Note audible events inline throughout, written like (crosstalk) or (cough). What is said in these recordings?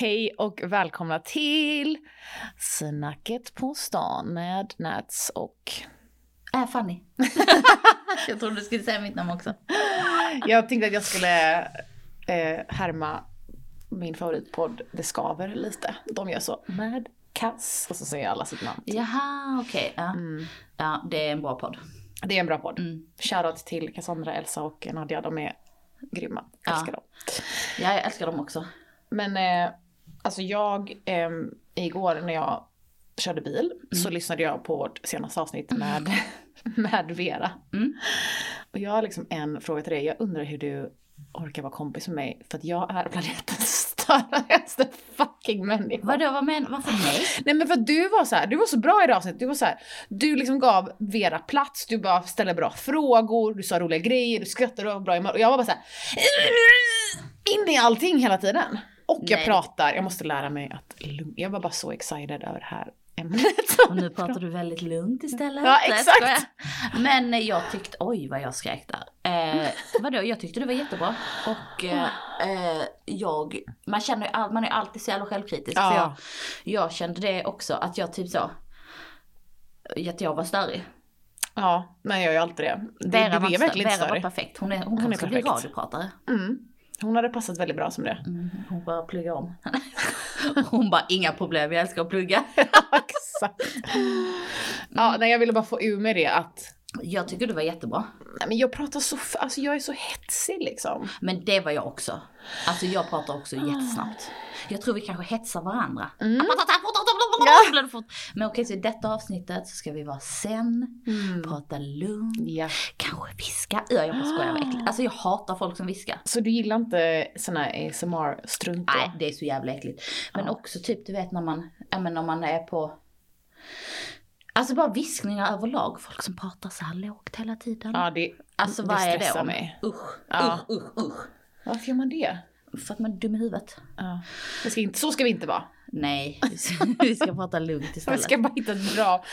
Hej och välkomna till Snacket på stan med Nats och... Äh, Fanny. (laughs) jag trodde du skulle säga mitt namn också. Jag tänkte att jag skulle eh, härma min favoritpodd Det skaver lite. De gör så med kass och så säger alla sitt namn. Jaha, okej. Ja. Mm. ja, det är en bra podd. Det är en bra podd. Mm. Shoutout till Cassandra, Elsa och Nadia. De är grymma. Ja. Älskar dem. Ja, jag älskar dem också. Men eh, alltså jag, eh, igår när jag körde bil så lyssnade jag på vårt senaste avsnitt med, (laughs) med Vera. Mm. Och jag har liksom en fråga till dig. Jag undrar hur du orkar vara kompis med mig. För att jag är planetens (laughs) största fucking människa. Vadå, vad men, varför nej? (laughs) Nej men för att du var så här, du var så bra i det avsnittet. Du var så här, du liksom gav Vera plats, du bara ställde bra frågor, du sa roliga grejer, du skrattade och var bra humör. Och jag var bara så här, in i allting hela tiden. Och jag Nej. pratar, jag måste lära mig att lugna. Jag var bara så excited över det här ämnet. (laughs) Och nu pratar du väldigt lugnt istället. Ja, exakt. Men eh, jag tyckte, oj vad jag skrek där. Eh, vadå, jag tyckte det var jättebra. Och eh, eh, jag, man känner ju, all, man är alltid så jävla självkritisk. Ja. Så jag, jag kände det också, att jag typ så, att jag var störig. Ja, men jag gör ju alltid det. Du, Vera, du var, är inte verkligen Vera var perfekt. Hon, är, hon, Hon kan är också bli radiopratare. Mm. Hon hade passat väldigt bra som det. Mm, hon bara pluggar om. (laughs) hon bara, inga problem, jag älskar att plugga. (laughs) Exakt. Ja, nej jag ville bara få ur mig det att Jag tycker det var jättebra. nej, men jag pratar så, alltså jag är så hetsig liksom. Men det var jag också. Alltså jag pratar också jättesnabbt. Jag tror vi kanske hetsar varandra. Mm. Fort. Men okej, så i detta avsnittet så ska vi vara sen, Mm. prata lugnt, Ja. kanske viska. Ja, jag bara skojar vad äckligt. Alltså jag hatar folk som viskar. Så du gillar inte såna här ASMR-strunt då? Nej, det är så jävla äckligt. Men Ja. också typ, du vet när man, ja men när man är på Alltså bara viskningar överlag, folk som pratar så här lågt hela tiden. Ja, det, alltså det vad är det stressar om? mig. Usch, Ja. usch, usch, usch. Varför gör man det? För att man är dum i huvudet. Ja. Ska inte, så ska vi inte vara. Nej, (laughs) vi ska, vi prata lugnt Vi istället. ska bara hitta ett bra,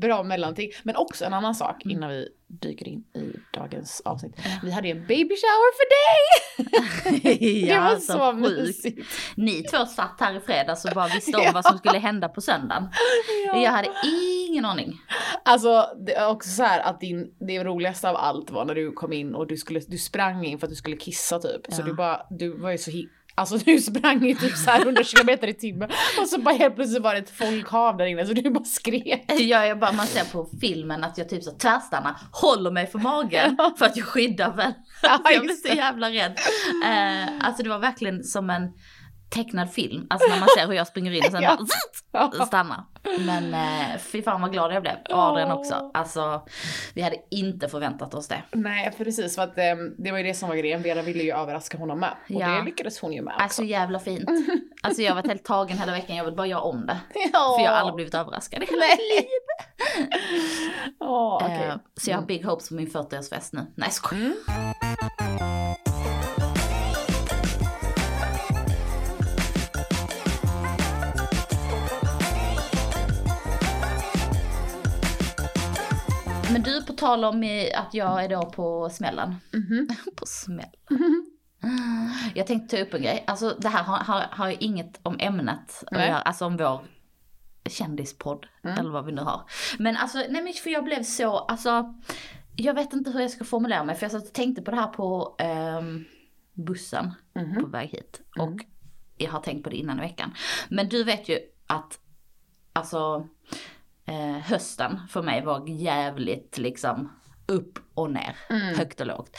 bra mellanting. Men också en annan sak innan vi dyker in i dagens avsnitt. Vi hade ju en baby shower för dig! (laughs) det var så mysigt. Ni två satt här i fredags och bara visste om (laughs) vad som skulle hända på söndagen. Jag hade ingen aning. Alltså det är också så här att din, det roligaste av allt var när du kom in och du, skulle, du sprang in för att du skulle kissa typ. Så du bara, du var ju så Alltså du sprang ju typ så här 100 km i timmen och så bara helt plötsligt var det ett folkhav där inne så du bara skrek. Jag, jag bara, man ser på filmen att jag typ så tvärstannar, håller mig för magen för att jag skyddar väl. Ja, (laughs) jag blev så jävla rädd. Eh, alltså det var verkligen som en tecknad film. Alltså när man ser hur jag springer in och sen (laughs) Ja. stannar. Men eh, fy fan vad glad jag blev. Och Adrian också. Alltså vi hade inte förväntat oss det. Nej precis för att eh, det var ju det som var grejen. Vera ville ju överraska honom med. Och Ja. det lyckades hon ju med också. Alltså jävla fint. (laughs) Alltså jag har varit helt tagen hela veckan, jag vill bara göra om det. ja. För jag har aldrig blivit överraskad i hela mitt liv. Åh, okej. Eh, så jag har big hopes på min 40-årsfest nu. Nej skojar. Mm. Men du, på tal om eh, att jag är då på smällen. Mhm. (laughs) på smällen. Jag tänkte ta upp en grej. Alltså det här har, har, har ju inget om ämnet att göra, alltså om vår kändispodd, Mm. eller vad vi nu har. Men alltså, nej men för jag blev så, alltså, jag vet inte hur jag ska formulera mig, för jag satt och tänkte på det här på ehm, bussen Mhm. på väg hit. Och jag har tänkt på det innan i veckan. Men du vet ju att, alltså, eh, hösten för mig var jävligt liksom upp och ner, Mm. högt och lågt.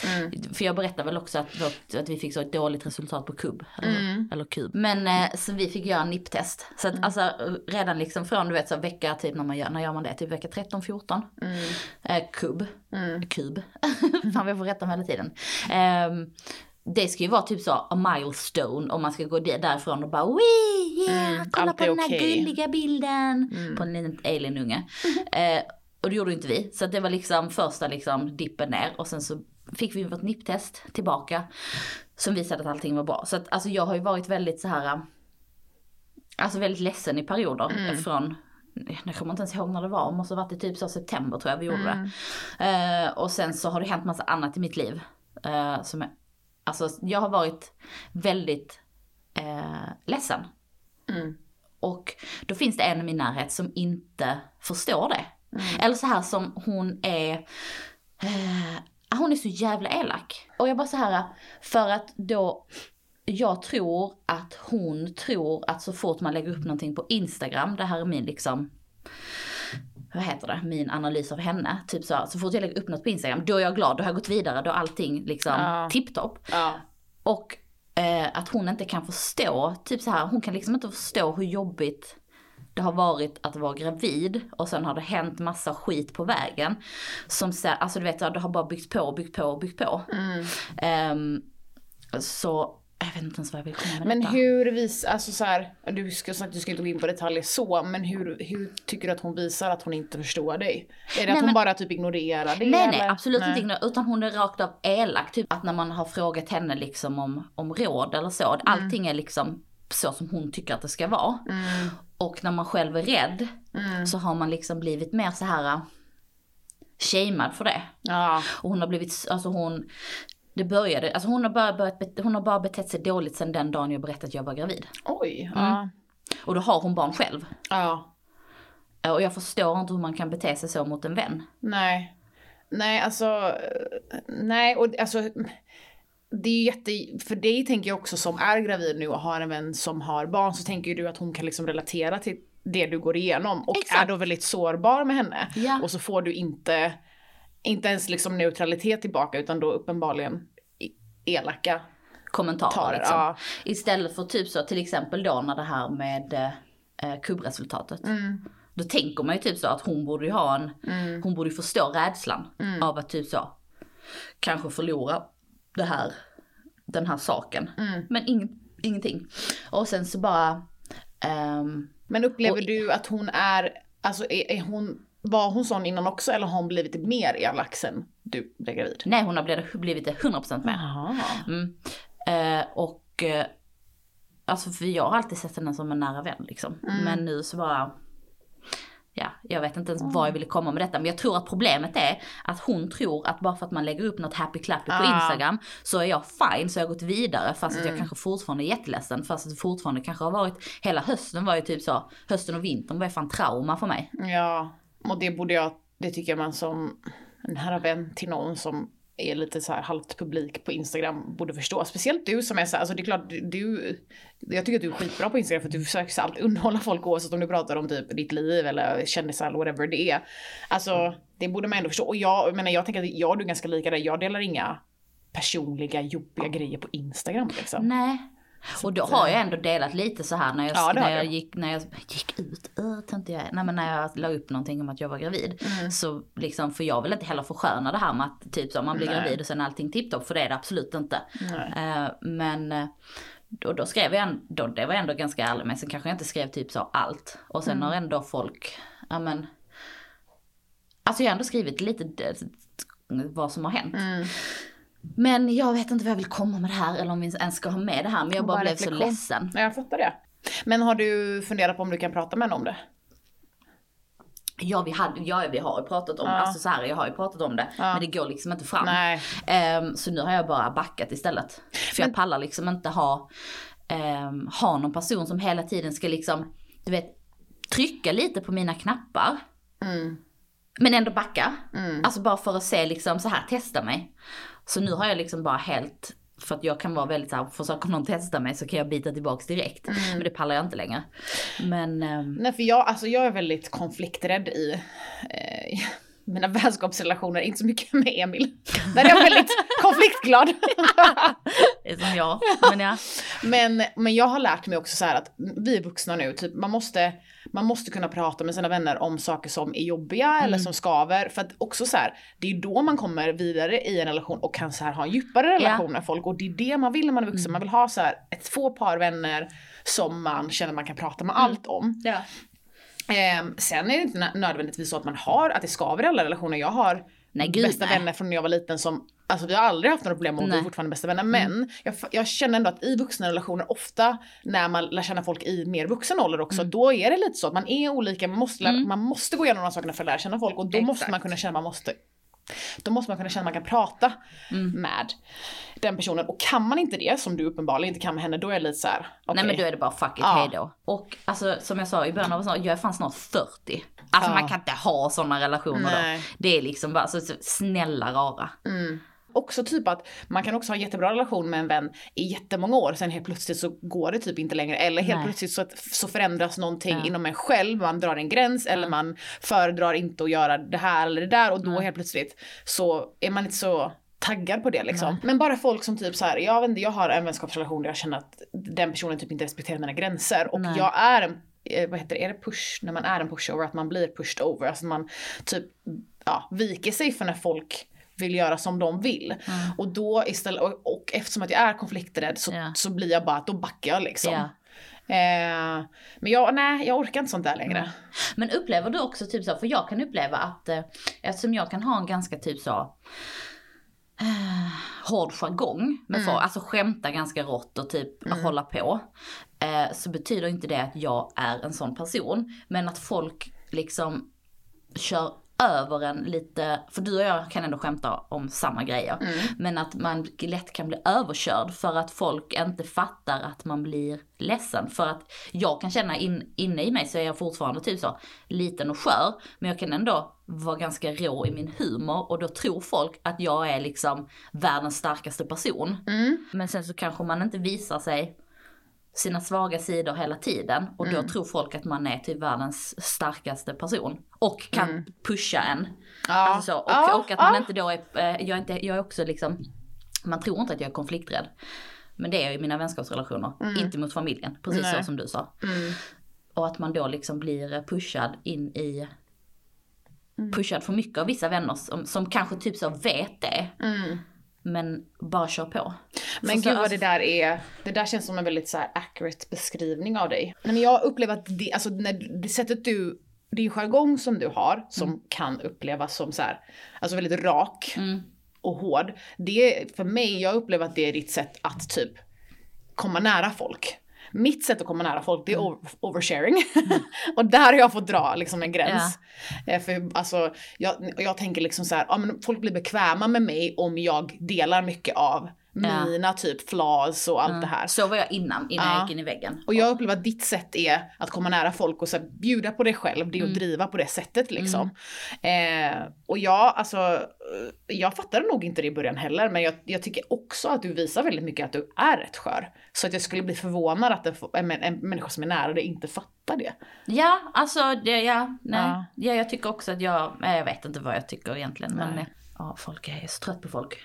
För jag berättade väl också att, vårt, att vi fick så ett dåligt resultat på kubb. Eller, Mm. eller kub. Men eh, så vi fick göra en nipptest. Så att alltså redan liksom från du vet så vecka typ när man gör, när gör man det? Typ vecka 13-14. Mm. Eh, kubb. Mm. Kub. (laughs) Fan vi får rätta mig hela tiden. Ehm, det ska ju vara typ så a milestone om man ska gå där- därifrån och bara wee, yeah, Mm, kolla på den här okej." gulliga bilden. Mm. På en liten alienunge. (laughs) Eh, och det gjorde inte vi. Så det var liksom första liksom dippen ner och sen så fick vi vårt nipptest tillbaka. Som visade att allting var bra. Så att alltså jag har ju varit väldigt så här. Alltså väldigt ledsen i perioder. Mm. Från, jag kommer inte ens ihåg när det var, det måste ha varit i typ så september tror jag vi gjorde Mm. det. Eh, och sen så har det hänt massa annat i mitt liv. Eh, som är, alltså jag har varit väldigt eh, ledsen. Och då finns det en i min närhet som inte förstår det. Mm. Eller så här som hon är, eh, hon är så jävla elak. Och jag bara så här, för att då, jag tror att hon tror att så fort man lägger upp någonting på Instagram, det här är min liksom, vad heter det, min analys av henne. Typ så, så fort jag lägger upp något på Instagram, då är jag glad, då har jag gått vidare, då är allting liksom Ja. tipptopp. Ja. Och eh, att hon inte kan förstå, typ så här, hon kan liksom inte förstå hur jobbigt det har varit att vara gravid och sen har det hänt massa skit på vägen. Som så, alltså du vet, det har bara byggt på och byggt på och byggt på. Mm. Ehm, så jag vet inte ens vad jag vill komma med Men detta. hur visar, alltså så här, du ska, du ska inte gå in på detaljer så, men hur, hur tycker du att hon visar att hon inte förstår dig? Är det Nej, att hon men- bara typ ignorerar det? Nej nej eller? absolut Nej. inte, utan hon är rakt av elak. Typ att när man har frågat henne liksom om, om råd eller så, allting är liksom så som hon tycker att det ska vara. Mm. Och när man själv är rädd Mm. så har man liksom blivit mer så här äh, shamead för det. Ja. Och hon har blivit, alltså hon, det började, alltså hon har bara, börjat, hon har bara betett sig dåligt sen den dagen jag berättade att jag var gravid. Oj. Mm. Ja. Och då har hon barn själv. ja. Och jag förstår inte hur man kan bete sig så mot en vän. Nej. Nej, alltså. Nej, och alltså. Det är ju jätte, för dig tänker jag också som är gravid nu och har en vän som har barn så tänker ju du att hon kan liksom relatera till det du går igenom och Exakt. är då väldigt sårbar med henne. Ja. Och så får du inte, inte ens liksom neutralitet tillbaka utan då uppenbarligen elaka Kommentarer tarer. liksom. Ja. Istället för typ så, till exempel då när det här med eh, kubbresultatet. Mm. Då tänker man ju typ så att hon borde ju ha en, Mm. hon borde ju förstå rädslan av att typ så, kanske förlora det här, den här saken. Mm. Men ing, ingenting. Och sen så bara, ehm, Men upplever Och- du att hon är, alltså är, är hon, var hon sån innan också eller har hon blivit mer elak sen du blev gravid? nej hon har blivit, det 100% med. Mm. Eh, och eh, alltså för jag har alltid sett henne som en nära vän liksom. Mm. Men nu så bara, ja jag vet inte ens vad jag ville komma med detta. Men jag tror att problemet är att hon tror att bara för att man lägger upp något happy clappy på Ah. Instagram så är jag fine, så jag har gått vidare fast Mm. att jag kanske fortfarande är jätteledsen. Fast att det fortfarande kanske har varit, hela hösten var ju typ så, hösten och vintern var ju fan trauma för mig. Ja, och det borde jag, det tycker jag man som en nära vän till någon som är lite så här halvt publik på Instagram borde förstå. Speciellt du som är så här, alltså det är klart du, jag tycker att du är skitbra på Instagram för att du försöker alltid underhålla folk oavsett om du pratar om typ ditt liv eller kändisar eller whatever det är. Alltså det borde man ändå förstå. Och jag, jag menar jag tänker att jag och du är ganska lika där, jag delar inga personliga jobbiga grejer på Instagram liksom. Nej. Och då har jag ändå delat lite så här när jag, Ja, när jag, gick, när jag gick ut, uh, tänkte jag, nej men när jag la upp någonting om att jag var gravid. Mm. Så liksom, för jag vill inte heller försköna det här med att typ så man blir Nej. gravid och sen är allting tipptopp, för det är det absolut inte. Eh, men eh, då, då skrev jag ändå, det var jag ändå ganska ärlig med, sen kanske jag inte skrev typ så allt. Och sen Mm. har ändå folk, ja men, alltså jag har ändå skrivit lite vad som har hänt. Mm. Men jag vet inte vad jag vill komma med det här eller om vi ens ska ha med det här. Men jag bara Bara blev så ledsen. Ja, jag fattar det. Men har du funderat på om du kan prata med henne om det? Ja vi, hade, ja, vi har ju pratat om Ja. alltså så här, jag har ju pratat om det. Ja. Men det går liksom inte fram. Nej. Ehm, så nu har jag bara backat istället. För jag Men- pallar liksom inte ha, um, ha någon person som hela tiden ska liksom, du vet, trycka lite på mina knappar. Mm. Men ändå backa. Mm. Alltså bara för att se liksom så här, testa mig. Så nu har jag liksom bara helt, för att jag kan vara väldigt så här, försöker någon testa mig så kan jag bita tillbaks direkt. Mm. Men det pallar jag inte längre. Men, ehm, Nej för jag, alltså jag är väldigt konflikträdd i eh, mina vänskapsrelationer, inte så mycket med Emil. Där är jag väldigt (laughs) konfliktglad. det är som jag. Men ja. men, men jag har lärt mig också så att vi är vuxna nu, typ man måste, man måste kunna prata med sina vänner om saker som är jobbiga eller som skaver. För att också så här, det är då man kommer vidare i en relation och kan så här ha en djupare relation med folk. Och det är det man vill när man är vuxen. Man vill ha så här ett få par vänner som man känner man kan prata med allt om. ja. Ehm, sen är det inte nö- nödvändigtvis så att man har, att det skaver i alla relationer. Jag har Nej, gud, bästa nej. vänner från när jag var liten som, alltså vi har aldrig haft några problem och vi är. Mm. fortfarande bästa vänner. Men jag, f- jag känner ändå att i vuxna relationer ofta när man lär känna folk i mer vuxen ålder också, Mm. då är det lite så att man är olika, man måste, lära, man måste gå igenom de sakerna för att lära känna folk och då måste Exakt. man kunna känna man måste Då måste man kunna känna att man kan prata Mm. med den personen. Och kan man inte det, som du uppenbarligen inte kan med henne, då är det lite så här. okej. Nej men då är det bara fuck it, Ja. hejdå. Och alltså som jag sa i början av jag är fan snart 40. Alltså Ja. man kan inte ha sådana relationer Nej. då. Det är liksom bara så, så snälla rara. Också typ att man kan också ha en jättebra relation med en vän i jättemånga år, sen helt plötsligt så går det typ inte längre. Eller helt Nej. plötsligt så, så förändras någonting Ja. inom en själv, man drar en gräns eller man föredrar inte att göra det här eller det där och då helt plötsligt så är man inte så taggad på det liksom. Men bara folk som typ så här, jag vet inte, jag har en vänskapsrelation där jag känner att den personen typ inte respekterar mina gränser och Nej. jag är en eh, vad heter det, är det push, när man är en pushover, att man blir pushed over, alltså man typ ja, viker sig för när folk vill göra som de vill. Och då istället, och, och eftersom att jag är konflikträdd så, Ja. så blir jag bara att då backar jag liksom. Eh, men jag, nej jag orkar inte sånt där längre. Men upplever du också typ så, för jag kan uppleva att eh, eftersom jag kan ha en ganska typ så eh, hård jargong med folk, alltså skämta ganska rått och typ hålla på. Eh, så betyder inte det att jag är en sån person. Men att folk liksom kör över en lite, för du och jag kan ändå skämta om samma grejer. Men att man lätt kan bli överkörd för att folk inte fattar att man blir ledsen. För att jag kan känna in, inne i mig så är jag fortfarande typ så liten och skör. Men jag kan ändå vara ganska rå i min humor och då tror folk att jag är liksom världens starkaste person. Men sen så kanske man inte visar sig sina svaga sidor hela tiden och då tror folk att man är typ världens starkaste person. Och kan pusha en. Ja. Alltså så, och, Ja, och att man ja. inte då är, eh, jag är, inte, jag är också liksom, man tror inte att jag är konflikträdd. Men det är jag i mina vänskapsrelationer, inte mot familjen, precis Nej. så som du sa. Och att man då liksom blir pushad in i, pushad för mycket av vissa vänner som, som kanske typ så vet det. Men bara kör på. Men gud vad det där är, det där känns som en väldigt så här accurate beskrivning av dig. Nej, men jag upplever att det, alltså när det sättet du, din jargong som du har, som Mm. kan upplevas som så här, alltså väldigt rak Mm. och hård. Det är för mig, jag upplever att det är ditt sätt att typ komma nära folk. Mitt sätt att komma nära folk det är over, oversharing. (laughs) och där har jag fått dra liksom en gräns. Eh, För alltså, jag, jag tänker liksom så här, ja, men folk blir bekväma med mig om jag delar mycket av Ja. mina typ flaws och allt det här. Så var jag innan, innan Ja. jag gick in i väggen. Och jag upplever att ditt sätt är att komma nära folk och så bjuda på dig själv, det är att driva på det sättet liksom. Eh, och jag, alltså, eh, jag fattade nog inte det i början heller, men jag, jag tycker också att du visar väldigt mycket att du är rätt skör. Så att jag skulle bli förvånad att en, en, en människa som är nära dig inte fattar det. Ja, alltså det, ja, nej. Ja. Ja. jag tycker också att jag, jag vet inte vad jag tycker egentligen. Men Nej. eh, ja, folk är så trött på folk.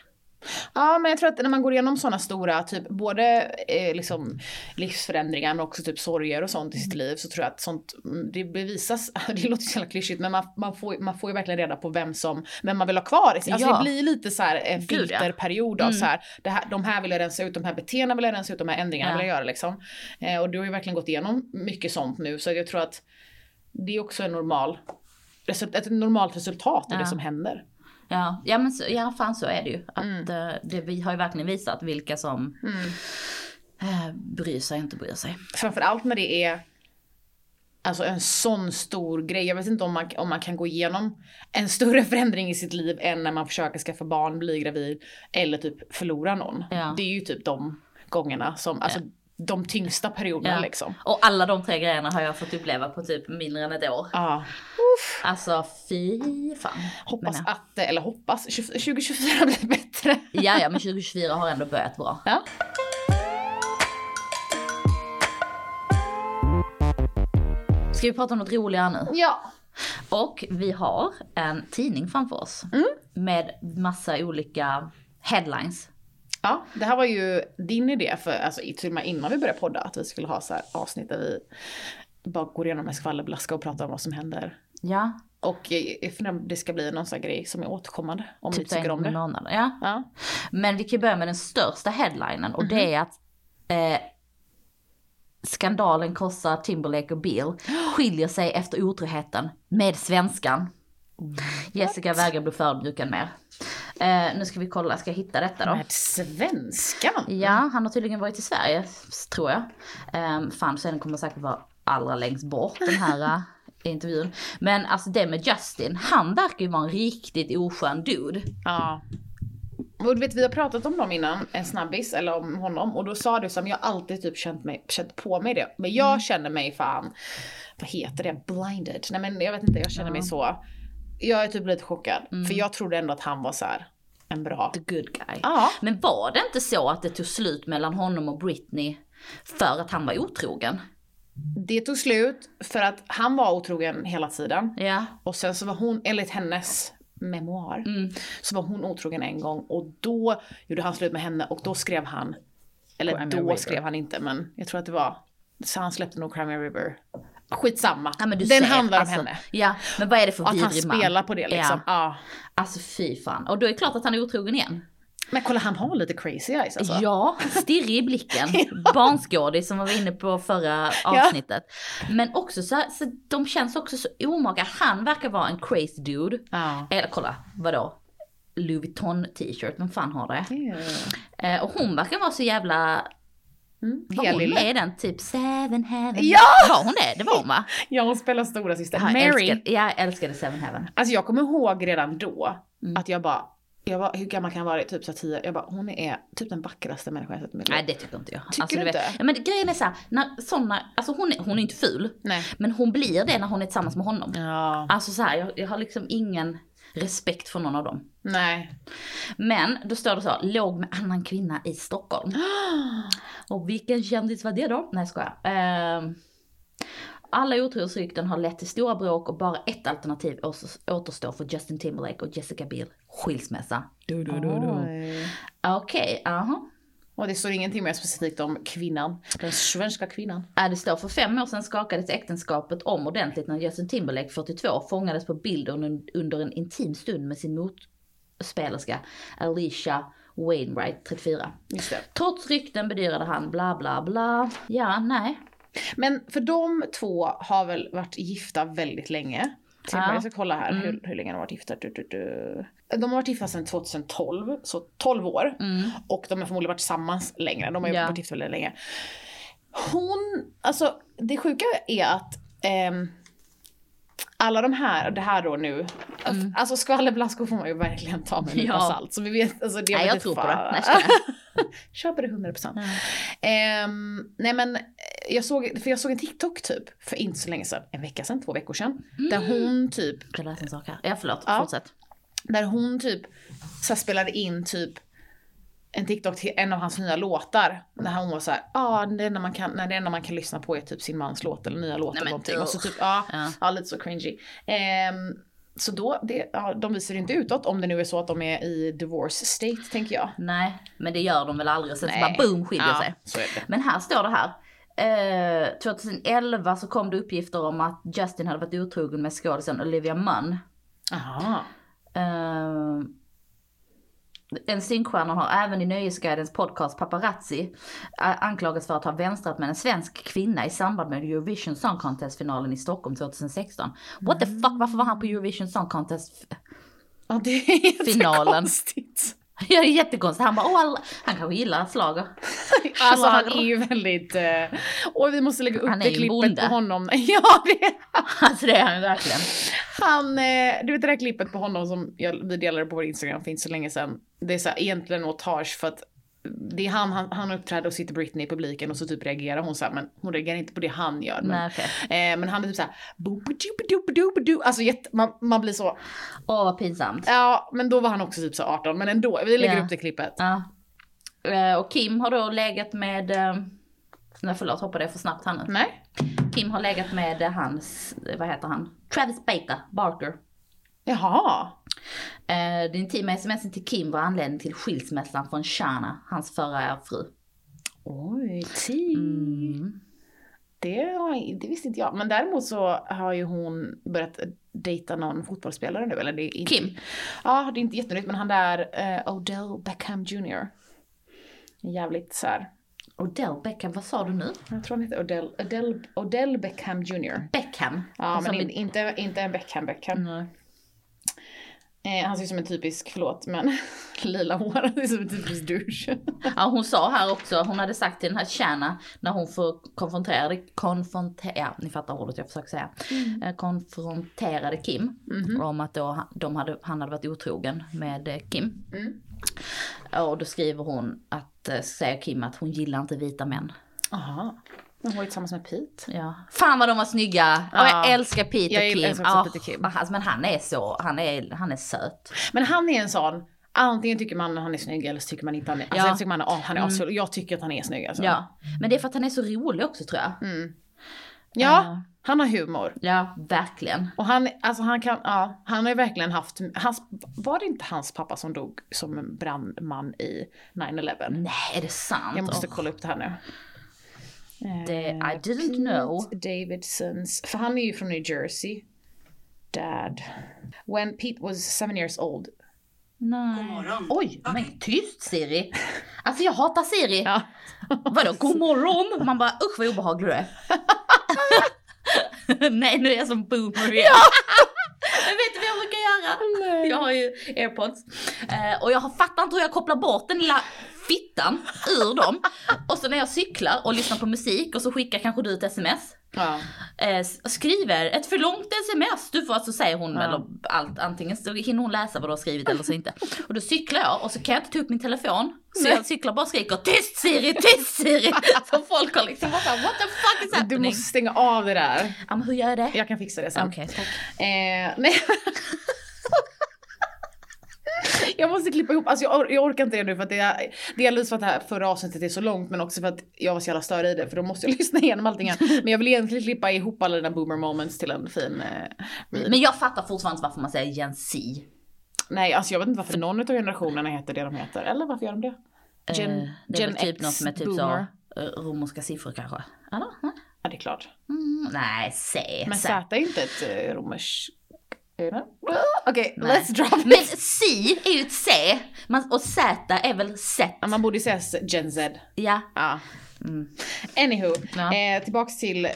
Ja, men jag tror att när man går igenom sådana stora, typ både eh, liksom livsförändringar men också typ sorger och sånt i sitt liv så tror jag att sånt, mm, det bevisas, (laughs) det låter så jävla klyschigt men man, man, får, man får ju verkligen reda på vem som, vem man vill ha kvar i. Alltså Ja. det blir lite så här en ja. filterperiod av Mm. så här, det här, de här vill jag rensa ut, de här beteendena vill jag rensa ut, de här ändringarna Ja. vill jag göra liksom. Eh, och du har ju verkligen gått igenom mycket sånt nu så jag tror att det är också en normal, ett normalt resultat av Ja. det som händer. Ja, ja men så, ja fan så är det ju. Att Mm. eh, det, vi har ju verkligen visat vilka som eh, bryr sig och inte bryr sig. framförallt när det är alltså en sån stor grej. Jag vet inte om man, om man kan gå igenom en större (laughs) förändring i sitt liv än när man försöker skaffa barn, bli gravid eller typ förlora någon. Ja. Det är ju typ de gångerna som, alltså de tyngsta perioderna Ja. liksom. Och alla de tre grejerna har jag fått uppleva på typ mindre än ett år. Ja. Alltså fy fan. Hoppas att, eller hoppas, 20 2024 blir bättre. Ja, ja men 2024 har ändå börjat bra. Ja. Ska vi prata om något roligare nu? ja. Och vi har en tidning framför oss. Med massa olika headlines. Ja, det här var ju din idé för, alltså till och med innan vi började podda, att vi skulle ha så här avsnitt där vi bara går igenom en skvallerblaska och pratar om vad som händer Ja, Och jag funderar om det ska bli någon sån här grej som är återkommande. Om typ tycker en om det. månaden. Ja. Ja. Men vi kan börja med den största headlinen och Mhm. det är att eh, skandalen kostar Timberlake och Bill (gasps) skiljer sig efter otroheten med svenskan. Jessica vägrar bli förödmjukad mer. Eh, nu ska vi kolla, ska jag hitta detta då? Med svenskan? Ja, han har tydligen varit i Sverige, tror jag. Um, fan, så den kommer säkert vara allra längst bort, den här i (laughs) intervjun. Men alltså det med Justin, han verkar ju vara en riktigt oskön dude. Ja. Och du vet, vi har pratat om dem innan, en snabbis, eller om honom. Och då sa du som jag alltid typ känt, mig, känt på mig det. Men jag känner mig fan, vad heter det, blinded? Nej men jag vet inte, jag känner mig så. Jag är typ lite chockad. För jag trodde ändå att han var så här en bra. The good guy. Ja. Men var det inte så att det tog slut mellan honom och Britney för att han var otrogen? Det tog slut för att han var otrogen hela tiden. Ja. Och sen så var hon, enligt hennes memoar, Mm. så var hon otrogen en gång och då gjorde han slut med henne och då skrev han, eller då skrev han inte men jag tror att det var, så han släppte nog Cry Me a River. Skitsamma. Ja, Den ser, handlar alltså, om henne. Ja, men vad är det för Och att han vidrig man? spelar på det liksom. Ja. Ja. Alltså fy fan. Och då är det klart att han är otrogen igen. Men kolla han har lite crazy eyes alltså. Ja, stirrig i blicken. (laughs) Barnskådis som var inne på förra avsnittet. Men också så, så de känns också så omaga. Han verkar vara en crazy dude. Ja. Eller kolla, vadå? Louis Vuitton t-shirt, vem fan har det? Eh, och hon verkar vara så jävla, Mm. var hon med i den typ Seven Heaven? Ja! Var hon det? Det var hon va? (laughs) Ja hon spelar stora syster. Jag Mary. älskade, jag älskade Seven Heaven. Alltså jag kommer ihåg redan då Mm. att jag bara, jag bara, hur gammal kan jag vara? Typ så tio. Jag bara, hon är typ den vackraste människan jag sett i mitt liv. Nej det tycker inte jag. Tycker alltså, du vet, inte? Ja, men grejen är så här, när såna, alltså hon är, hon är inte ful. Nej. Men hon blir det när hon är tillsammans med honom. Ja. Alltså så här, jag, jag har liksom ingen respekt för någon av dem. Nej. Men då står det så, låg med annan kvinna i Stockholm. (gasps) Och vilken kändis var det då? Nej jag. Ehm, alla otrohetsrykten har lett till stora bråk och bara ett alternativ åter- återstår för Justin Timberlake och Jessica Biel. Skilsmässa. Okej, aha. Och det står ingenting mer specifikt om kvinnan. Den svenska kvinnan. Äh, det står för fem år sedan skakades äktenskapet om ordentligt när Justin Timberlake, 42, fångades på bild under, en intim stund med sin motspelerska Alicia Wainwright, 34. Just det. Trots rykten bedyrade han bla bla bla. Ja, nej. Men för de två har väl varit gifta väldigt länge. Ja. Jag ska kolla här Mm. hur, hur länge de har varit gifta. Du, du, du. De har varit gifta sedan 2012, så 12 år. Mm. Och de har förmodligen varit tillsammans längre. De har Ja. varit gifta väldigt länge. Hon, alltså det sjuka är att ehm, alla de här, det här då nu, alltså skvallerblaskor får man ju verkligen ta med en nypa Mm. Ja. salt. Så vi vet, alltså det Nej, vet jag inte tror på det. Nej, skojar. (laughs) Köper det 100%. Ehm, nej men eh, jag såg, för jag såg en TikTok typ för inte så länge sedan, en vecka sedan, två veckor sedan. Där hon typ, Jag läste en sak här. Ja, förlåt. Ja. Fortsätt. Där hon typ så spelade in typ en TikTok till en av hans nya låtar. När hon var så här, ja ah, det enda man kan, nej, det enda man kan lyssna på är typ sin mans låt eller nya låt Nej, eller någonting. Och så typ, ja, Ja. ja. lite så cringy. Ehm, så då, det, ja, de visar inte utåt om det nu är så att de är i divorce state tänker jag. Nej, men det gör de väl aldrig. Sen så bara boom skiljer Ja, sig. Men här står det här. Eh, 2011 så kom det uppgifter om att Justin hade varit otrogen med skådisen Olivia Munn. Aha. Eh, en synkstjärna har även i Nöjesguidens podcast Paparazzi eh, anklagats för att ha vänstrat med en svensk kvinna i samband med Eurovision Song Contest-finalen i Stockholm 2016. What the fuck, varför var han på Eurovision Song Contest? Ja det är Finalen. jättekonstigt. (laughs) Ja, det är jättekonstigt. Han bara, åh, alla- han kanske gillar slager. (laughs) Alltså han är ju väldigt, eh, och vi måste lägga upp Han det klippet bonde. på honom. (laughs) Ja det är Alltså det är han verkligen. han, eh, du vet det där klippet på honom som jag, vi delade på vår Instagram för inte så länge sedan. Det är så här, egentligen en otage för att det är han, han, han uppträder och sitter Britney i publiken och så typ reagerar hon så här, men hon reagerar inte på det han gör. Men, Nej, okej. eh, men han är typ såhär, alltså jätte, man, man blir så, Åh, vad pinsamt. ja men då var han också typ så 18, men ändå, vi lägger Ja. upp det klippet. Ja. Eh, Och Kim har då legat med, eh, nej förlåt hoppade jag för snabbt här nu. Nej? Kim har legat med hans, vad heter han? Travis Baker, Barker. Jaha. Eh, Det intima smsen till Kim var anledning till skilsmässan från Shana, hans förra fru. Oj, tea. Mm. Det, har, det visste inte jag. Men däremot så har ju hon börjat dejta någon fotbollsspelare nu. Eller det är inte, Kim? Ja, det är inte jättenytt men han där eh, Odell Beckham Jr. Jävligt så här. Odell Beckham, vad sa du nu? Jag tror han heter Odell, Odell, Odell Beckham Jr. Beckham? Ja, Alltså men in, inte, inte en Beckham Beckham. Nej. Eh, han ser ut som en typisk, förlåt men, (laughs) lila hår. Det är som en typisk douche. (laughs) Ja, hon sa här också, hon hade sagt till den här Shanna när hon får konfronterade, konfronterade, ja ni fattar ordet jag försöker säga. Eh, Konfronterade Kim om att då de hade, han hade varit otrogen med eh, Kim. Mm. Och då skriver hon att, säger Kim att hon gillar inte vita män. Aha. Hon var ju tillsammans med Pete. Ja. Fan vad de var snygga! Ja. jag älskar Pete Jag och Kim. älskar också Kim. alltså, men han är så, han är, han är söt. Men han är en sån, antingen tycker man han är snygg eller så tycker man inte han är, alltså Ja. jag tycker man, oh, han är Mm. asfull. Jag tycker att han är snygg alltså. Ja. Men det är för att han är så rolig också tror jag. Mm. Ja, Ja. han har humor. Ja, verkligen. Och han, alltså han kan, ja, han har ju verkligen haft, hans, var det inte hans pappa som dog som brandman i 9-11? Nej, är det sant? Jag måste Åh. kolla upp det här nu. Det- I Eh, didn't Pete know. Davidsons, för han är ju från New Jersey. Dad. When Pete was seven years old. Nej. Oj, men tyst Siri. Alltså jag hatar Siri. Ja. Vadå god morgon? Man bara usch vad obehaglig du är. (laughs) Nej nu är jag som boomer igen. Men vet du vad jag brukar göra? Jag har ju airpods. Eh, och jag har fattat inte hur jag kopplar bort den lilla fittan ur dem. Och så när jag cyklar och lyssnar på musik och så skickar kanske du ett sms. Ja. Eh, skriver ett för långt sms, du får alltså säger hon Ja. eller allt, antingen så hinner hon läsa vad du har skrivit eller så inte. Och då cyklar jag och så kan jag inte ta upp min telefon. Så Nej. jag cyklar bara och skriker tyst Siri, tyst Siri! (laughs) Så folk har liksom bara what the fuck is Du happening? måste stänga av det där. Ja men hur gör jag det? Jag kan fixa det sen. Okej, tack. Eh. (laughs) (laughs) jag måste klippa ihop, alltså jag, or- jag orkar inte det nu för att det är delvis för att det här förra avsnittet är så långt men också för att jag var så jävla störig i det för då måste jag (laughs) lyssna igenom allting igen. Men jag vill egentligen klippa ihop alla dina boomer moments till en fin eh. Men jag fattar fortfarande inte varför man säger Gen Z. Nej alltså jag vet inte varför någon av generationerna heter det de heter. Eller varför gör de det? Gen, Eh, det är Gen typ X något med typ boomer. så, eh, romerska siffror kanske? Eller? Ja det är klart. Mm, nej, C. Men. Z är inte ett eh, romerskt... Okej, Nej. let's drop Men it. C är ju ett C, man, och Z är väl Z. Ja, Man borde ju säga Gen Z. Ja. Ja. Mm. Anywho, Ja. eh, tillbaks till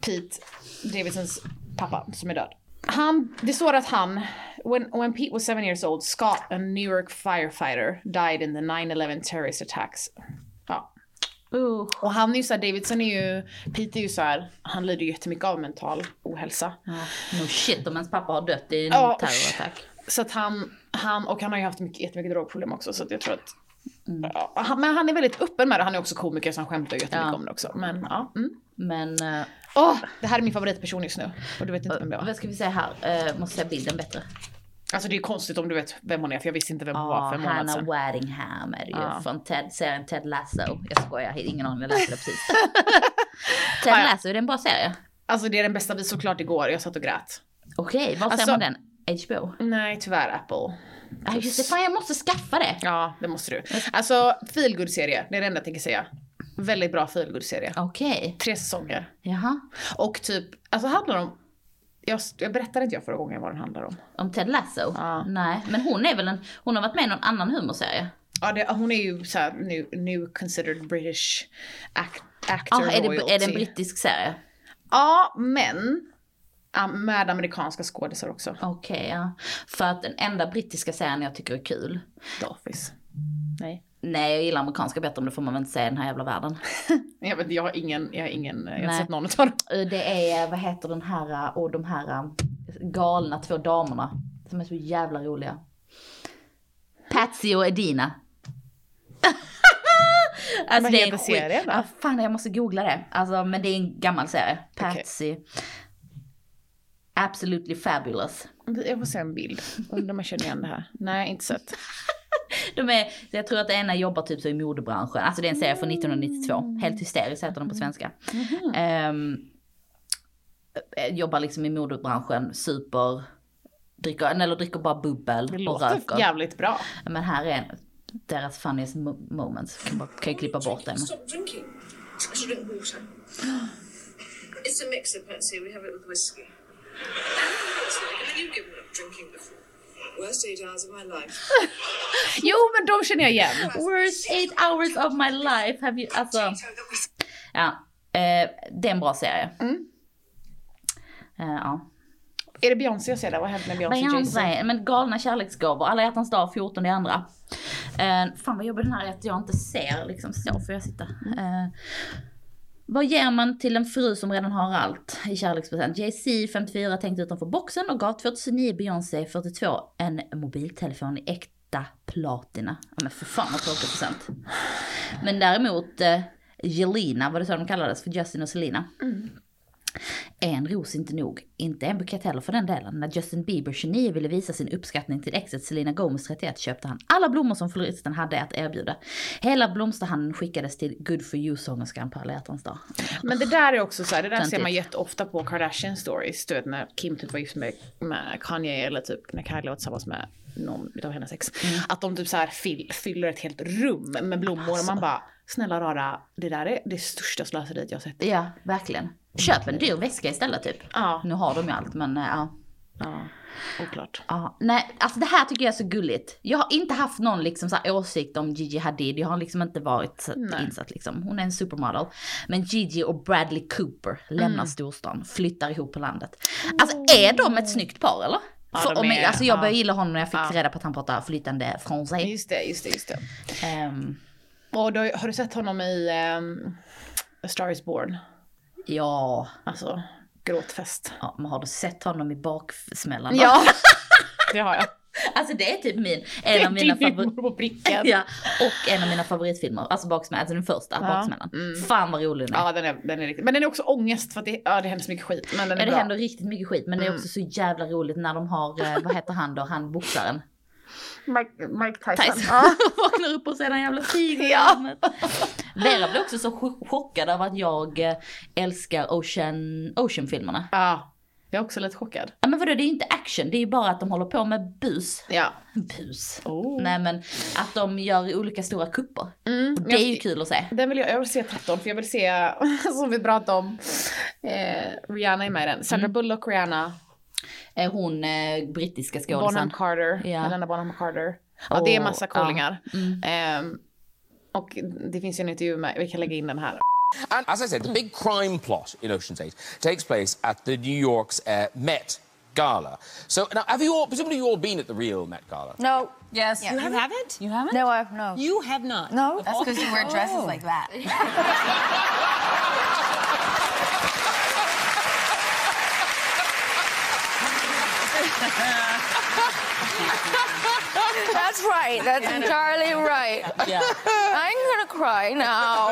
Pete Davidsons pappa som är död. Han, det står att han, when, when Pete was seven years old, Scott, a New York firefighter, died in the 9-11 terrorist attacks. Uh. Och han är ju såhär, Davidson är ju, Pete är ju såhär, han lider ju jättemycket av mental ohälsa. Ja. No shit om ens pappa har dött i en Ja. terrorattack. Så att han, han, och han har ju haft mycket, jättemycket drogproblem också så att jag tror att Mm. Ja, han, men han är väldigt öppen med det, han är också komiker så han skämtar jättemycket Ja. om det också. Men ja. Mm. Men uh, Åh, det här är min favoritperson just nu. Och du vet inte vem det var. vad ska vi säga här? Uh, måste säga bilden bättre. Alltså det är konstigt om du vet vem hon är för jag visste inte vem hon var Ja, för en månad Hannah sedan. Waddingham är det ju Ja. från Ted, serien Ted Lasso. Jag skojar, jag har ingen aning, jag läste det precis. (laughs) Ted ja. Lasso, är det en bra serie? Alltså det är den bästa vi såklart igår, jag satt och grät. Okej, var Alltså- ser man den? HBO? Nej tyvärr Apple. Ja just det, fan jag måste skaffa det. Ja det måste du. Alltså feelgood serie det är det enda jag tänker säga. Väldigt bra feelgood serie Okej, Tre säsonger. jaha. Och typ, alltså handlar om, jag, jag berättade inte jag förra gången vad den handlar om. Om Ted Lasso? Ja. Nej, men hon är väl en, hon har varit med i någon annan humorserie? Ja det, hon är ju såhär new, new considered British act, actor ah, är, det, royalty. är det en brittisk serie? Ja men med amerikanska skådisar också. Okej, ja. För att den enda brittiska serien jag tycker är kul, The Office. Nej. Nej jag gillar amerikanska bättre men det får man väl inte säga i den här jävla världen. (laughs) Jag, vet, jag har ingen, jag har ingen, jag har inte sett någon av dem. Eh, Det är, vad heter den här, och de här eh, galna två damerna som är så jävla roliga. Patsy och Edina. (laughs) alltså Vad det är en serien då? Ja, fan jag måste googla det. Alltså men det är en gammal serie. Patsy. Absolutely fabulous. Jag får se en bild. Undrar om jag känner igen det här. Nej, inte sett. (laughs) De är, jag tror att det ena jobbar typ så i modebranschen. Alltså det är en serie från 1992. Helt hysteriskt heter den på svenska. Ehm, eh, jobbar liksom i modebranschen, super, dricker, eller dricker bara bubbel Det och låter röker. jävligt bra. Men här är en, deras funniest mo- moments. Kan, bara, kan jag klippa bort den. It's a mixer, Patsy. We have it with whiskey. And then you've given up drinking before. Worst eight hours of my life. (laughs) Jo, men de känner jag igen. Worst eight hours of my life. Have you, alltså, ja. Eh, det är en bra serie. Mm. Eh, ja. Är det Beyoncé jag ser där? Vad hänt med Beyoncé? Beyoncé, men galna kärleksgåvor, alla hjärtans dag 14 i andra. Uh, fan vad jobbig den här är att jag inte ser liksom så får jag sitta. Uh, vad ger man till en fru som redan har allt i kärlekspresent? Jay-Z 54 tänkte utanför boxen och gav 2009 Beyoncé 42 en mobiltelefon i äkta platina. Ja men för fan vad tråkigt present. Men däremot eh, var det så de kallades för Justin och Selena? Mm. En ros inte nog, inte en bukett heller för den delen. När Justin Bieber 29 ville visa sin uppskattning till exet Selena Gomez 31 köpte han alla blommor som floristen hade att erbjuda. Hela blomsterhandeln skickades till Good for you-sångerskan på alla hjärtans dag. Men det där är också så här, det där ser Töntigt. man jätteofta på Kardashian stories. Du vet när Kim typ var gift med, med Kanye eller typ när Kylie var tillsammans med någon utav hennes ex. Att de typ så här fyll, fyller ett helt rum med blommor och man bara snälla rara, det där är det största slöseriet jag sett. Ja, verkligen. Köp en dyr väska istället typ. Ja. Nu har de ju allt men eh, ja. Ja, oklart. Ja, nej, alltså det här tycker jag är så gulligt. Jag har inte haft någon liksom så åsikt om Gigi Hadid. Jag har liksom inte varit Nej. insatt liksom. Hon är en supermodel. Men Gigi och Bradley Cooper lämnar Mm. storstan, flyttar ihop på landet. Alltså är de ett snyggt par eller? Ja, För, om, är- alltså jag ja. började gilla honom när jag fick Ja. reda på att han pratar flytande fransé. Just det, just det, just det. Ehm, Och då, har du sett honom i um, A Star Is Born? Ja, Alltså, gråtfest. ja, men har du sett honom i baksmällan? Ja, (laughs) det har jag. Alltså det är typ min, en av mina Din favoriter. (laughs) Ja, och en av mina favoritfilmer, alltså baksmällan, alltså den första, baksmällan. Fan vad rolig den är. Ja, den är, den är riktigt. Men den är också ångest för att det, ja, det händer så mycket skit. Men den är Ja, det bra. händer riktigt mycket skit men det är också så jävla roligt när de har, eh, vad heter han då, han boxaren? Mike, Mike Tyson. Tyson. Ja. (laughs) Vaknar upp och ser en jävla tiger i Ja. Vera blev också så cho- chockad av att jag eh, älskar Ocean, Ocean-filmerna. ja. Jag är också lite chockad. Ja men vadå det är inte action, det är ju bara att de håller på med bus. Ja. Bus. Oh. Nej men att de gör olika stora kupper. Mm, det är ju kul att se. Den vill jag, jag vill se 13 för jag vill se, (laughs) som vi pratade om, eh, Rihanna är med i den. Sandra Bullock, Rihanna, Eh, Hon eh, brittiska Bonham skådisen. Carter, Ja. Helena Bonham Carter. Ja det är massa ja. coolingar. Mm. Ehm, och det finns ju en intervju med, vi kan lägga in den här. And as I said, the big crime plot in Ocean's 8 takes place at the New York's uh, Met Gala. So now, have you all, presumably you all been at the real Met Gala? No. Yes. You haven't? You haven't? No, I've no. You have not. No. That's because you wear dresses like that. (laughs) (laughs) (laughs) That's right. That's entirely right. Yeah. I'm gonna cry now.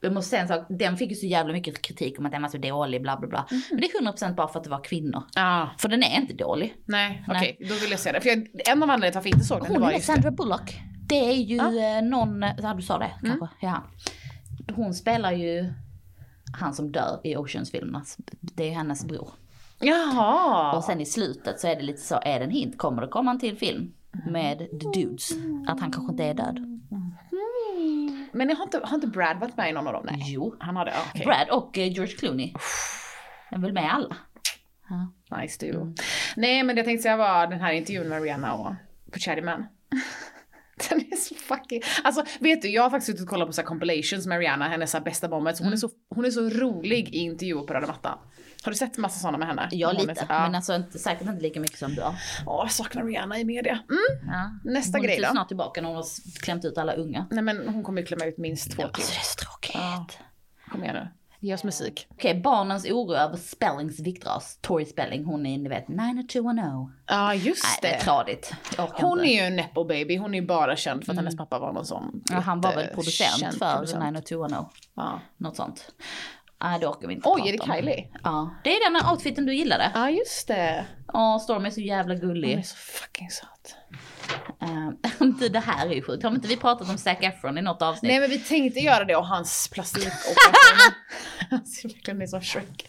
Jag måste säga en sak, den fick ju så jävla mycket kritik om att den var så dålig, bla bla bla. Men det är 100% bara för att det var kvinnor. Ja. För den är inte dålig. Nej, okej, då vill jag se det. För jag, en av anledningarna till varför jag inte såg den, det var just det. Sandra Bullock. Det är ju eh, någon, ja du sa det kanske? Ja. Hon spelar ju han som dör i Oceans-filmerna. Det är hennes bror. Jaha! Och sen i slutet så är det lite så, är det en hint? Kommer det komma en till film med The Dudes? Att han kanske inte är död? Men har inte, har inte Brad varit med i någon av dem? Nej. Jo. Han har det, ja, okej. Brad och eh, George Clooney. är väl med alla. Nice duo. Nej men jag tänkte säga var den här intervjun med Rihanna och på Chatty Man. (laughs) Den är så fucking... Alltså vet du, jag har faktiskt suttit och kollat på så compilations med Rihanna, hennes så bästa moments. Hon, är så, hon är så rolig i intervjuer på röda mattan. Har du sett massa sådana med henne? Ja Hon lite, men alltså inte, säkert inte lika mycket som du har. Åh, jag saknar Rihanna i media. Mm. Ja. Nästa hon grej typ då. snart tillbaka när hon har klämt ut alla unga. Nej men hon kommer ju klämma ut minst två till. Alltså det är så tråkigt. Ja. Kom igen nu. Ge oss musik. Okej, barnens oro över Spellings viktras. Tori Spelling, hon är ni vet 90210. Ja just Nej, det är det. tradigt. Jag orkar Hon inte. är ju en nepo baby, hon är ju bara känd för att hennes pappa var någon sån Ja, han var väl producent för producent. 90210. Ja. Något sånt. Nej, det orkar vi inte Oj, är det. Kylie? Ja, det är den här outfiten du gillade. Ja just det. Åh, Storm är så jävla Hon är gullig. så fucking söt. (laughs) Uh, det här är ju sjukt. Har inte vi pratat om Zac Efron i något avsnitt? Nej men vi tänkte göra det och hans plastikoperation. (laughs) Han ser verkligen ut som Shrek.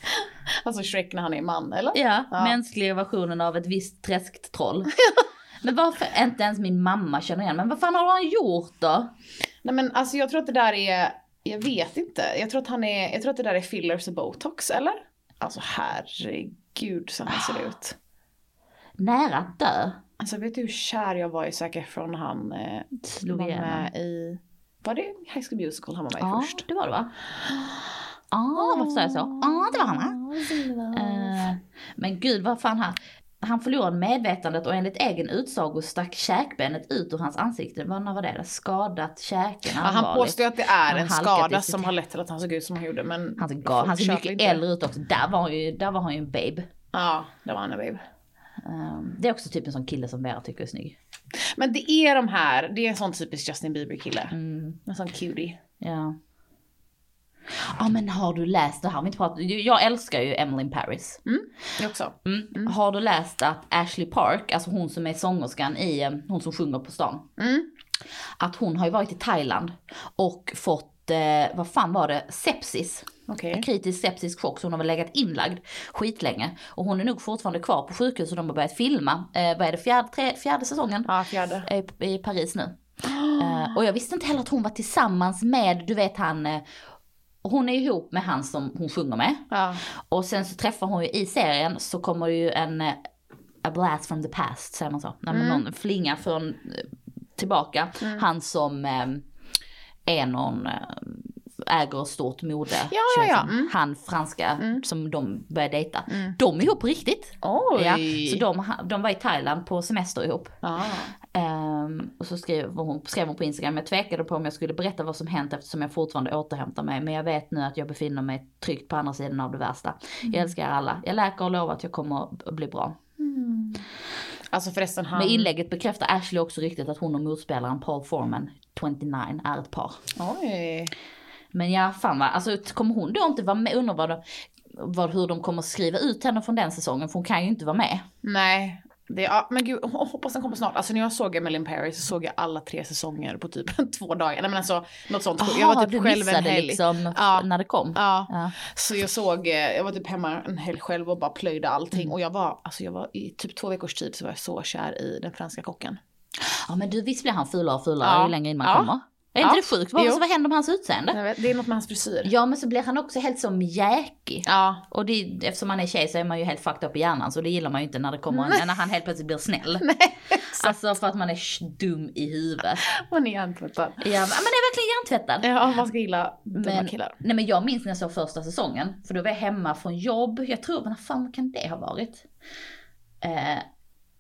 Alltså Shrek när han är man, eller? Ja, Ja. mänskliga versionen av ett visst träsktroll. (laughs) men varför inte ens min mamma känner igen Men vad fan har han gjort då? Nej men alltså jag tror att det där är, jag vet inte. Jag tror att han är, jag tror att det där är fillers och botox, eller? Alltså herregud så han ser ut. Nära att dö. Alltså vet du hur kär jag var i Zac Efron han eh, Slog var med i, var det High School Musical han var med i Ja, först? det var det va? Ja, varför sa jag så? Ja, det var han va? Eh, Men gud vad fan han, han förlorade medvetandet och enligt egen utsago stack käkbenet ut ur hans ansikte. Vad var det? Skadat käken Ja, han påstår att det är Han en skada som har lett till att han såg ut som han gjorde men Han ser, gal, han köper mycket inte. äldre ut också. Där var han ju, där var han ju en babe. Ja, det var han en babe. Um, det är också typ en sån kille som Vera tycker är snygg. Men det är de här, det är en sån typisk Justin Bieber kille. Mm. En sån cutie. Ja. Ja men har du läst det här? Vi inte pratat, jag älskar ju Emily in Paris. Jag också. Mm. Har du läst att Ashley Park, alltså hon som är sångerskan i, eh, hon som sjunger på stan. Att hon har ju varit i Thailand och fått, eh, vad fan var det, sepsis. Okej. Kritisk sepsisk chock, så hon har väl legat inlagd skitlänge. Och hon är nog fortfarande kvar på sjukhus och de har börjat filma, eh, vad är det, fjärde, tre, fjärde säsongen? Ja, fjärde. i, i Paris nu. (gasps) Eh, och jag visste inte heller att hon var tillsammans med, du vet han, hon är ihop med han som hon sjunger med. Ja. Och sen så träffar hon ju i serien så kommer ju en, eh, a blast from the past, säger man så? När Mm. någon flinga från, eh, tillbaka. Han som eh, är någon, eh, äger stort mode. Ja, ja, ja. Mm. Han franska som de började dejta. De är ihop på riktigt. Oj. Ja, så de, de var i Thailand på semester ihop. Ja. Ehm, och så skrev hon, skrev hon på Instagram, jag tvekade på om jag skulle berätta vad som hänt eftersom jag fortfarande återhämtar mig. Men jag vet nu att jag befinner mig tryggt på andra sidan av det värsta. Jag älskar er alla. Jag läker och lovar att jag kommer att bli bra. Alltså förresten han... Med inlägget bekräftar Ashley också riktigt att hon och motspelaren Paul Foreman, 29, är ett par. Oj. Men ja, fan vad, alltså kommer hon då inte vara med, undrar vad, de- vad, hur de kommer skriva ut henne från den säsongen, för hon kan ju inte vara med. Nej. Det, ja, men gud, jag hoppas den kommer snart. Alltså när jag såg Emily in Paris så såg jag alla tre säsonger på typ (laughs) två dagar. Nej men alltså något sånt. jag Jaha, var typ du själv en helg. liksom Ja. när det kom. Ja. Ja. Så jag såg, eh, jag var typ hemma en helg själv och bara plöjde allting. Mm. Och jag var, alltså jag var i typ två veckors tid så var jag så kär i den franska kocken. Ja men du visst blir han fulare och fulare Ja. ju längre in man kommer? Är inte Ja. det sjukt? Vad, Jo. vad händer med hans utseende? Vet, Det är något med hans frisyr. Ja men så blir han också helt så mjäkig. Ja. Och det, eftersom man är tjej så är man ju helt fucked up i hjärnan så det gillar man ju inte när det kommer en, när han helt plötsligt blir snäll. (laughs) alltså för att man är dum i huvudet. Man är hjärntvättad. Ja men är verkligen hjärntvättad. Ja, man ska gilla dumma Men, killar. nej men jag minns när jag såg första säsongen, för då var jag hemma från jobb, jag tror, men fan kan det ha varit? Eh,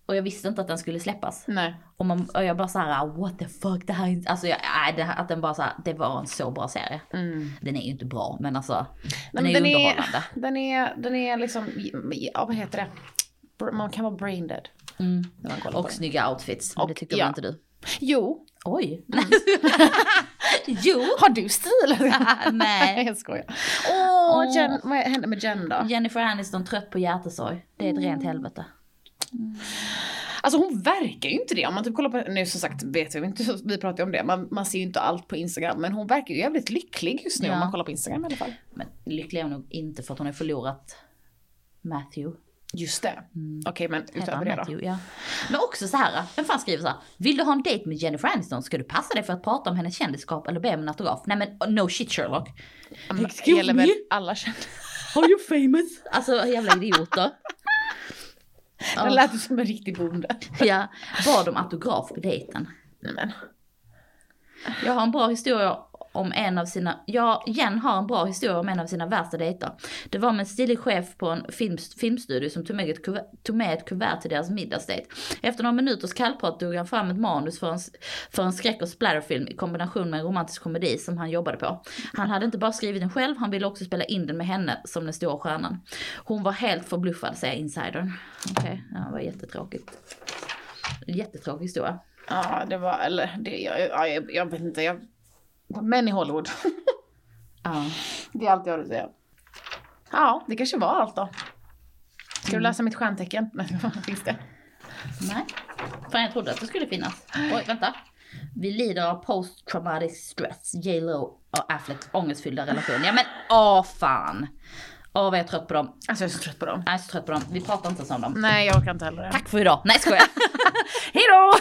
och jag visste inte att den skulle släppas. Nej. Och, man, och jag bara såhär, what the fuck, det här är inte, alltså jag, nej, det, här- att den bara såhär, det var en så bra serie. Den är ju inte bra, men alltså, den Nej, är men ju underhållande. den är, den är liksom, ja vad heter det? Man kan vara brain dead. På Och den. snygga outfits, men Och- det tycker ja. väl inte du? Jo, Oj. (laughs) jo. har du stil? (laughs) (laughs) Nej. jag skojar. Åh, Jen, vad hände med Jen då? Jennifer Aniston trött på hjärtesorg. Det är ett rent helvete. Alltså hon verkar ju inte det. Om man typ kollar på, nu som sagt vet vi inte, vi pratar ju om det. Man, man ser ju inte allt på Instagram. Men hon verkar ju jävligt lycklig just nu Ja. om man kollar på Instagram i alla fall. Men lycklig är hon nog inte för att hon har förlorat Matthew. Just det. Okej men utöver det då. Ja. Men också så här, vem fan skriver så här? Vill du ha en dejt med Jennifer Aniston? Ska du passa dig för att prata om hennes kändisskap eller be om en autograf? Nej men no shit Sherlock. Excuse gäller väl me? alla kända. Are you (laughs) famous? Alltså jävla idioter. Den lät som en riktig bonde. Ja, bad om autograf på dejten. Nej men. Jag har en bra historia om en av sina, ja, Jen har en bra historia om en av sina värsta dejter. Det var med en stilig chef på en film, filmstudio som tog med, ett kuvert, tog med ett kuvert till deras middagsdejt. Efter några minuters kallprat tog han fram ett manus för en, för en skräck och splatterfilm i kombination med en romantisk komedi som han jobbade på. Han hade inte bara skrivit den själv, han ville också spela in den med henne som den stora stjärnan. Hon var helt förbluffad, säger insidern. Okej, ja, det var jättetråkigt. Jättetråkig historia. Ja det var, eller det, jag, jag, jag, jag vet inte. Jag, män i Hollywood. (laughs) Ja. det är allt jag har att säga. Ja, det kanske var allt då. Ska du läsa mitt stjärntecken? Nej, finns det? Nej, fan jag trodde att det skulle finnas. Oj, vänta. Vi lider av post-traumatic stress, J Lo och Affleck ångestfyllda relation. Ja men åh fan. Åh vad jag är trött på dem. Alltså jag är så trött på dem. Jag är så trött på dem. Vi pratar inte ens om dem. Nej jag orkar inte heller. Tack för idag. Nej skojar. (laughs) Hejdå!